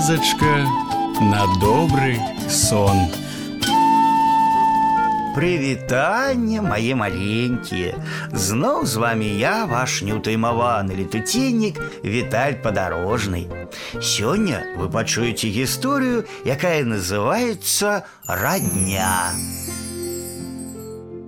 казачка на добры сон. Прывітанне, мае маленькія. Зноў з вами я, ваш неўтаймаваны летуценнік Віталь падарожны. Сёння вы пачуеце гісторыю, якая называецца радня.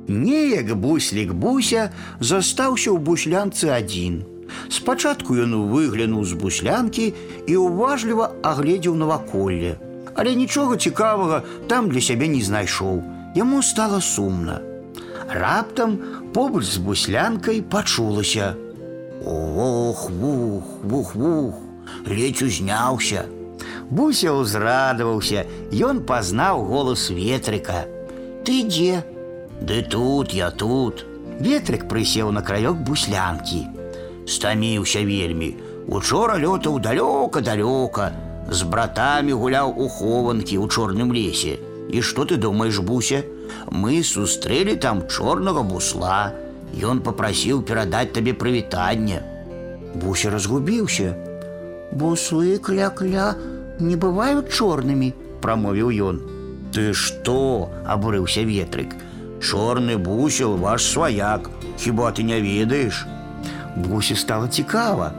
Неяк буслік буся застаўся ў буслянцы адзін. Спачатку ён выглянуў з буслянкі і ўважліва агледзеў наваколле. Але нічога цікавага там для сябе не знайшоў. Яму стала сумна. Раптам побач з буслянкай пачулася: Ох, вух, вух, вух, ледзь узняўся. Буся ўзрадаваўся, ён пазнаў голас ветрыка. Ты дзе? Ды тут я тут. Ветрык прысеў на краёк буслянкі. Стаміўся вельмі. Учора лётаў далёка-далёка, з братамі гуляў у хованкі ў чорным лесе. І што ты думаеш, буся? Мы сустрэлі там чорнага бусла. Ён попрасіў перадаць табе прывітанне. Буся разгубіўся. Буслы кля-кля не бываюць чорнымі, прамовіў ён. Ты што? абурыўся ветрык. Чорны бусел ваш сваяк, хіба ты не ведаеш? Бусе стала цікава.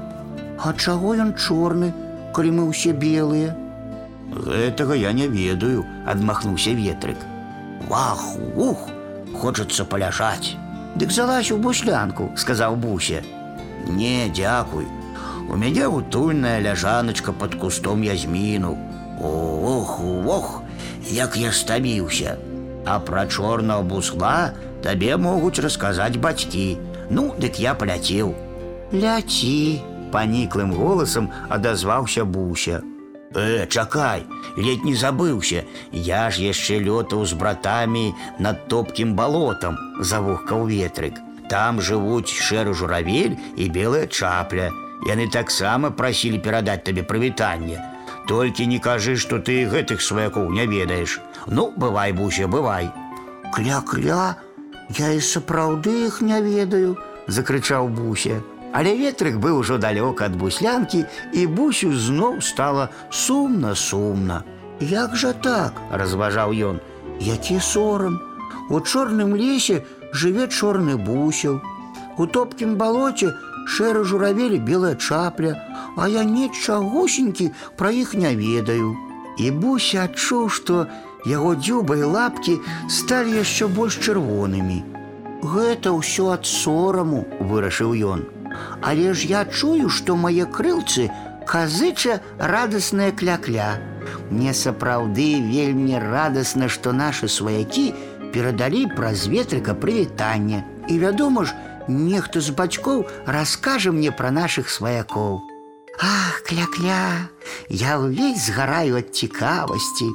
А чаго ён чорны, калі мы ўсе белыя? Гэтага я не ведаю, адмахнуўся ветрык. Вах, ух, хочацца паляжаць. Дык залазь у буслянку, сказаў буся. Не, дзякуй. У мяне утульная ляжаначка под кустом язміну. Ох, ох, як я стаміўся. А пра чорнага бусла табе могуць расказаць бацькі. Ну, дык я паляцеў. Ляці, паніклым голасам адазваўся буся. Э, чакай, ледь не забыўся. Я ж яшчэ лётаў з братамі над топкім балотам, завухкаў ветрык. Там жывуць шэры журавель і белая чапля. Яны таксама прасілі перадаць табе прывітанне. Толькі не кажы, што ты гэтых сваякоў не ведаеш. Ну, бывай, буся, бывай. Кля-кля, я і сапраўды іх не ведаю, закрычаў буся. Але ветрык быў ужо далёк ад буслянкі і бусю зноў стала сумна сумна. Як жа так, разважаў ён, які сорам. У чорным лесе жыве чорны бусел. У топкім балоце шэры журавелі белая чапля, а я нечагусенькі пра іх не ведаю. І буся адчуў, што яго дзюба і лапкі сталі яшчэ больш чырвонымі. Гэта ўсё ад сораму, вырашыў ён. Але ж я чую, што мае крылцы казыча радасная кля-кля. Мне сапраўды вельмі радасна, што нашы сваякі перадалі праз ветрыка прывітанне. І вядома ж, нехта з бацькоў раскажа мне пра нашых сваякоў. Ах, кля-кля, я ўвесь згараю ад цікавасці.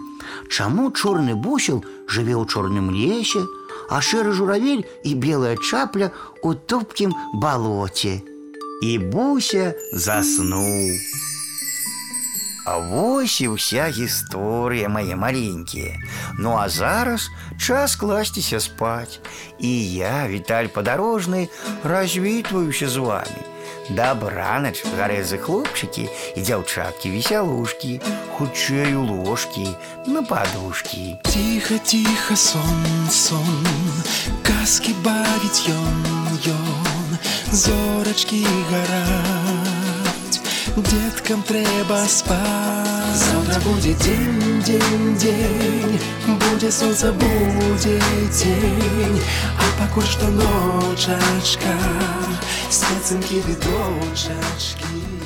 Чаму чорны бусел жыве ў чорным лесе, а шэры журавель і белая чапля у топкім балоце. І буся заснуў. А вось і ўся гісторыя мае маленькія. Ну а зараз час класціся спаць. І я, Віталь падарожны, развітваюся з вами. Дабранач гарэзы хлопчыкі і дзяўчаткі весялушкі, хутчэй у ложкі, на падушкі. Тихо, тихо, сон, сон, казкі бавіць ён, ён, зорачкі гараць. Деткам трэба спаць. Завтра будзе дзень, дзень, дзень, будзе сонца, будзе дзень, а пакуль што ночачка, Спецынкі відочачкі.